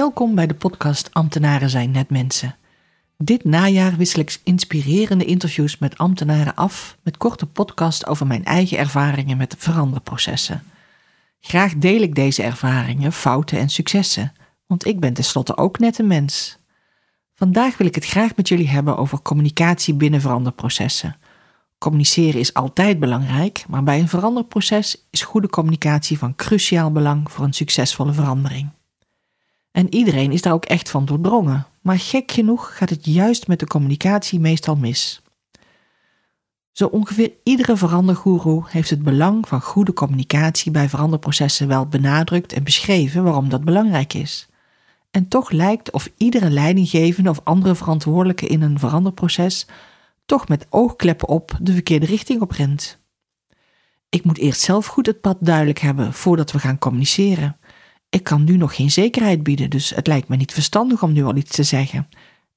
Welkom bij de podcast Ambtenaren zijn net mensen. Dit najaar wissel ik inspirerende interviews met ambtenaren af met korte podcasts over mijn eigen ervaringen met veranderprocessen. Graag deel ik deze ervaringen, fouten en successen, want ik ben tenslotte ook net een mens. Vandaag wil ik het graag met jullie hebben over communicatie binnen veranderprocessen. Communiceren is altijd belangrijk, maar bij een veranderproces is goede communicatie van cruciaal belang voor een succesvolle verandering. En iedereen is daar ook echt van doordrongen. Maar gek genoeg gaat het juist met de communicatie meestal mis. Zo ongeveer iedere verandergoeroe heeft het belang van goede communicatie bij veranderprocessen wel benadrukt en beschreven waarom dat belangrijk is. En toch lijkt of iedere leidinggevende of andere verantwoordelijke in een veranderproces toch met oogkleppen op de verkeerde richting op rent. Ik moet eerst zelf goed het pad duidelijk hebben voordat we gaan communiceren ik kan nu nog geen zekerheid bieden, dus het lijkt me niet verstandig om nu al iets te zeggen.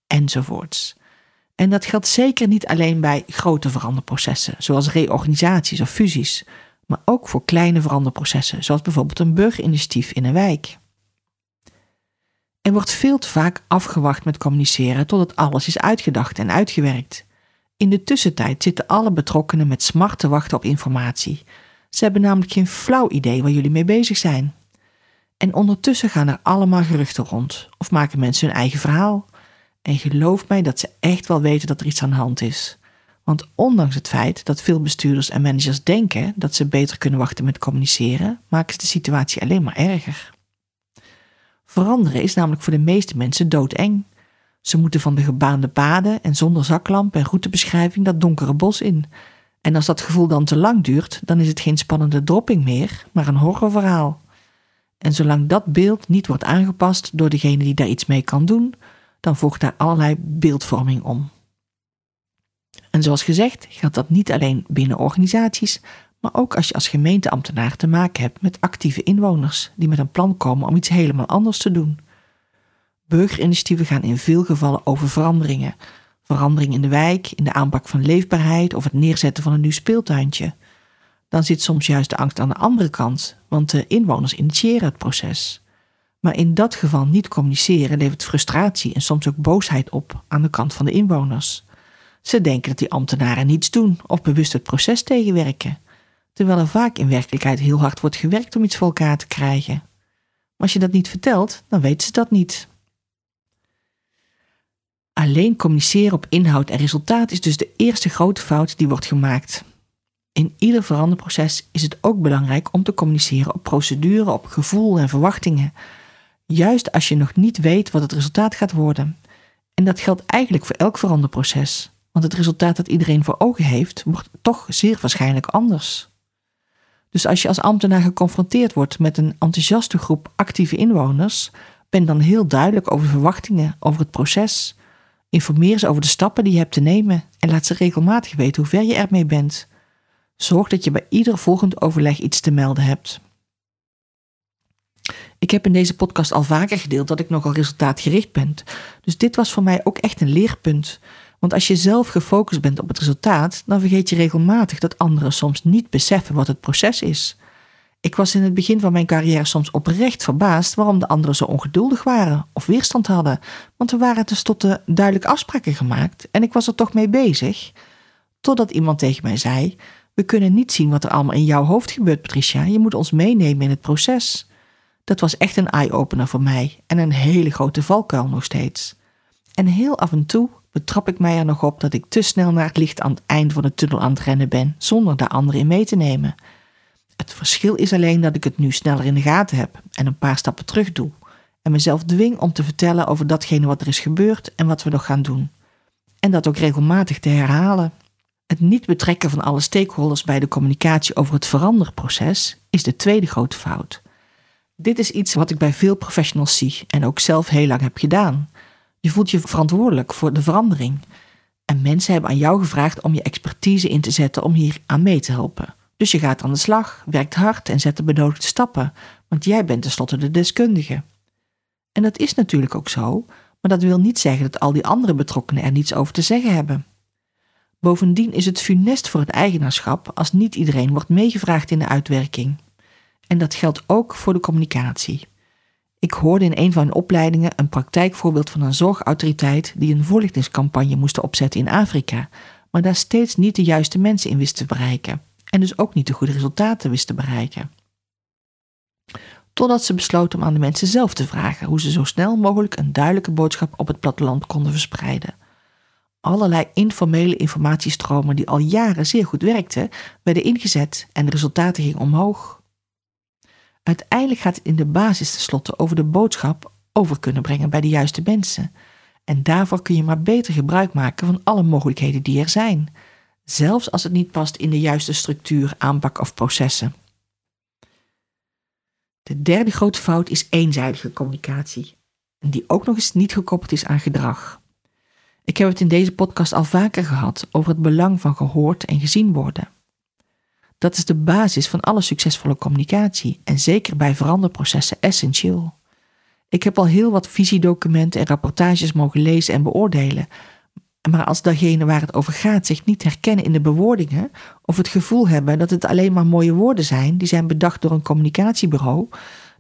Enzovoorts. En dat geldt zeker niet alleen bij grote veranderprocessen, zoals reorganisaties of fusies, maar ook voor kleine veranderprocessen, zoals bijvoorbeeld een burgerinitiatief in een wijk. Er wordt veel te vaak afgewacht met communiceren totdat alles is uitgedacht en uitgewerkt. In de tussentijd zitten alle betrokkenen met smart te wachten op informatie. Ze hebben namelijk geen flauw idee waar jullie mee bezig zijn. En ondertussen gaan er allemaal geruchten rond of maken mensen hun eigen verhaal. En geloof mij dat ze echt wel weten dat er iets aan de hand is. Want ondanks het feit dat veel bestuurders en managers denken dat ze beter kunnen wachten met communiceren, maken ze de situatie alleen maar erger. Veranderen is namelijk voor de meeste mensen doodeng. Ze moeten van de gebaande paden en zonder zaklamp en routebeschrijving dat donkere bos in. En als dat gevoel dan te lang duurt, dan is het geen spannende dropping meer, maar een horrorverhaal. En zolang dat beeld niet wordt aangepast door degene die daar iets mee kan doen, dan volgt daar allerlei beeldvorming om. En zoals gezegd geldt dat niet alleen binnen organisaties, maar ook als je als gemeenteambtenaar te maken hebt met actieve inwoners die met een plan komen om iets helemaal anders te doen. Burgerinitiatieven gaan in veel gevallen over veranderingen. Verandering in de wijk, in de aanpak van leefbaarheid of het neerzetten van een nieuw speeltuintje dan zit soms juist de angst aan de andere kant, want de inwoners initiëren het proces. Maar in dat geval niet communiceren levert frustratie en soms ook boosheid op aan de kant van de inwoners. Ze denken dat die ambtenaren niets doen of bewust het proces tegenwerken, terwijl er vaak in werkelijkheid heel hard wordt gewerkt om iets voor elkaar te krijgen. Maar als je dat niet vertelt, dan weten ze dat niet. Alleen communiceren op inhoud en resultaat is dus de eerste grote fout die wordt gemaakt. In ieder veranderproces is het ook belangrijk om te communiceren op procedure, op gevoel en verwachtingen. Juist als je nog niet weet wat het resultaat gaat worden. En dat geldt eigenlijk voor elk veranderproces, want het resultaat dat iedereen voor ogen heeft, wordt toch zeer waarschijnlijk anders. Dus als je als ambtenaar geconfronteerd wordt met een enthousiaste groep actieve inwoners, ben dan heel duidelijk over verwachtingen, over het proces. Informeer ze over de stappen die je hebt te nemen en laat ze regelmatig weten hoe ver je ermee bent. Zorg dat je bij ieder volgend overleg iets te melden hebt. Ik heb in deze podcast al vaker gedeeld dat ik nogal resultaatgericht ben. Dus dit was voor mij ook echt een leerpunt. Want als je zelf gefocust bent op het resultaat, dan vergeet je regelmatig dat anderen soms niet beseffen wat het proces is. Ik was in het begin van mijn carrière soms oprecht verbaasd waarom de anderen zo ongeduldig waren of weerstand hadden. Want er waren tenslotte duidelijke afspraken gemaakt en ik was er toch mee bezig. Totdat iemand tegen mij zei: we kunnen niet zien wat er allemaal in jouw hoofd gebeurt, Patricia. Je moet ons meenemen in het proces. Dat was echt een eye-opener voor mij en een hele grote valkuil nog steeds. En heel af en toe betrap ik mij er nog op dat ik te snel naar het licht aan het eind van de tunnel aan het rennen ben, zonder daar anderen in mee te nemen. Het verschil is alleen dat ik het nu sneller in de gaten heb en een paar stappen terug doe en mezelf dwing om te vertellen over datgene wat er is gebeurd en wat we nog gaan doen. en dat ook regelmatig te herhalen. Het niet betrekken van alle stakeholders bij de communicatie over het veranderproces is de tweede grote fout. Dit is iets wat ik bij veel professionals zie en ook zelf heel lang heb gedaan. Je voelt je verantwoordelijk voor de verandering. En mensen hebben aan jou gevraagd om je expertise in te zetten om hier aan mee te helpen. Dus je gaat aan de slag, werkt hard en zet de benodigde stappen, want jij bent tenslotte de deskundige. En dat is natuurlijk ook zo, maar dat wil niet zeggen dat al die andere betrokkenen er niets over te zeggen hebben. Bovendien is het funest voor het eigenaarschap als niet iedereen wordt meegevraagd in de uitwerking. En dat geldt ook voor de communicatie. Ik hoorde in een van mijn opleidingen een praktijkvoorbeeld van een zorgautoriteit die een voorlichtingscampagne moest opzetten in Afrika, maar daar steeds niet de juiste mensen in wist te bereiken en dus ook niet de goede resultaten wist te bereiken. Totdat ze besloten om aan de mensen zelf te vragen hoe ze zo snel mogelijk een duidelijke boodschap op het platteland konden verspreiden. Allerlei informele informatiestromen die al jaren zeer goed werkten, werden ingezet en de resultaten gingen omhoog. Uiteindelijk gaat het in de basis tenslotte over de boodschap over kunnen brengen bij de juiste mensen. En daarvoor kun je maar beter gebruik maken van alle mogelijkheden die er zijn, zelfs als het niet past in de juiste structuur, aanpak of processen. De derde grote fout is eenzijdige communicatie, die ook nog eens niet gekoppeld is aan gedrag. Ik heb het in deze podcast al vaker gehad over het belang van gehoord en gezien worden. Dat is de basis van alle succesvolle communicatie en zeker bij veranderprocessen essentieel. Ik heb al heel wat visiedocumenten en rapportages mogen lezen en beoordelen, maar als degene waar het over gaat zich niet herkennen in de bewoordingen of het gevoel hebben dat het alleen maar mooie woorden zijn die zijn bedacht door een communicatiebureau,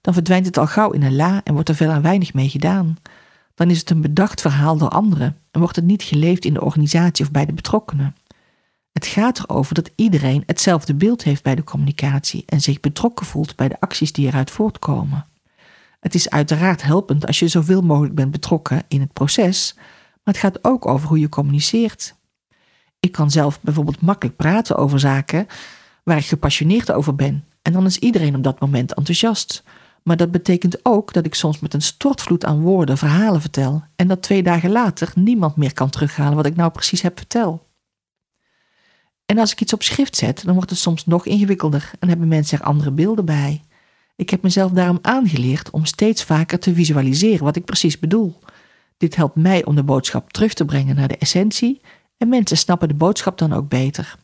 dan verdwijnt het al gauw in een la en wordt er veel weinig mee gedaan. Dan is het een bedacht verhaal door anderen en wordt het niet geleefd in de organisatie of bij de betrokkenen. Het gaat erover dat iedereen hetzelfde beeld heeft bij de communicatie en zich betrokken voelt bij de acties die eruit voortkomen. Het is uiteraard helpend als je zoveel mogelijk bent betrokken in het proces, maar het gaat ook over hoe je communiceert. Ik kan zelf bijvoorbeeld makkelijk praten over zaken waar ik gepassioneerd over ben en dan is iedereen op dat moment enthousiast. Maar dat betekent ook dat ik soms met een stortvloed aan woorden verhalen vertel en dat twee dagen later niemand meer kan terughalen wat ik nou precies heb verteld. En als ik iets op schrift zet, dan wordt het soms nog ingewikkelder en hebben mensen er andere beelden bij. Ik heb mezelf daarom aangeleerd om steeds vaker te visualiseren wat ik precies bedoel. Dit helpt mij om de boodschap terug te brengen naar de essentie en mensen snappen de boodschap dan ook beter.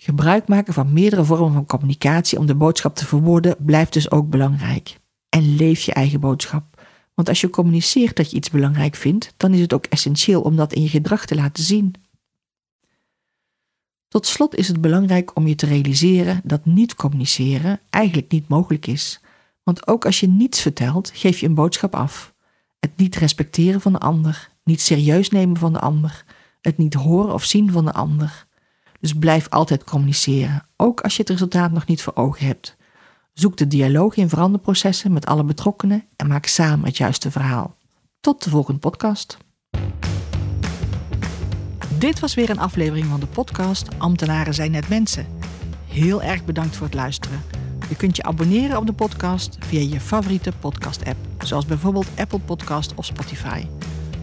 Gebruik maken van meerdere vormen van communicatie om de boodschap te verwoorden blijft dus ook belangrijk. En leef je eigen boodschap. Want als je communiceert dat je iets belangrijk vindt, dan is het ook essentieel om dat in je gedrag te laten zien. Tot slot is het belangrijk om je te realiseren dat niet communiceren eigenlijk niet mogelijk is. Want ook als je niets vertelt, geef je een boodschap af. Het niet respecteren van de ander, niet serieus nemen van de ander, het niet horen of zien van de ander. Dus blijf altijd communiceren, ook als je het resultaat nog niet voor ogen hebt. Zoek de dialoog in veranderprocessen met alle betrokkenen en maak samen het juiste verhaal. Tot de volgende podcast. Dit was weer een aflevering van de podcast Ambtenaren zijn net mensen. Heel erg bedankt voor het luisteren. Je kunt je abonneren op de podcast via je favoriete podcast-app, zoals bijvoorbeeld Apple Podcast of Spotify.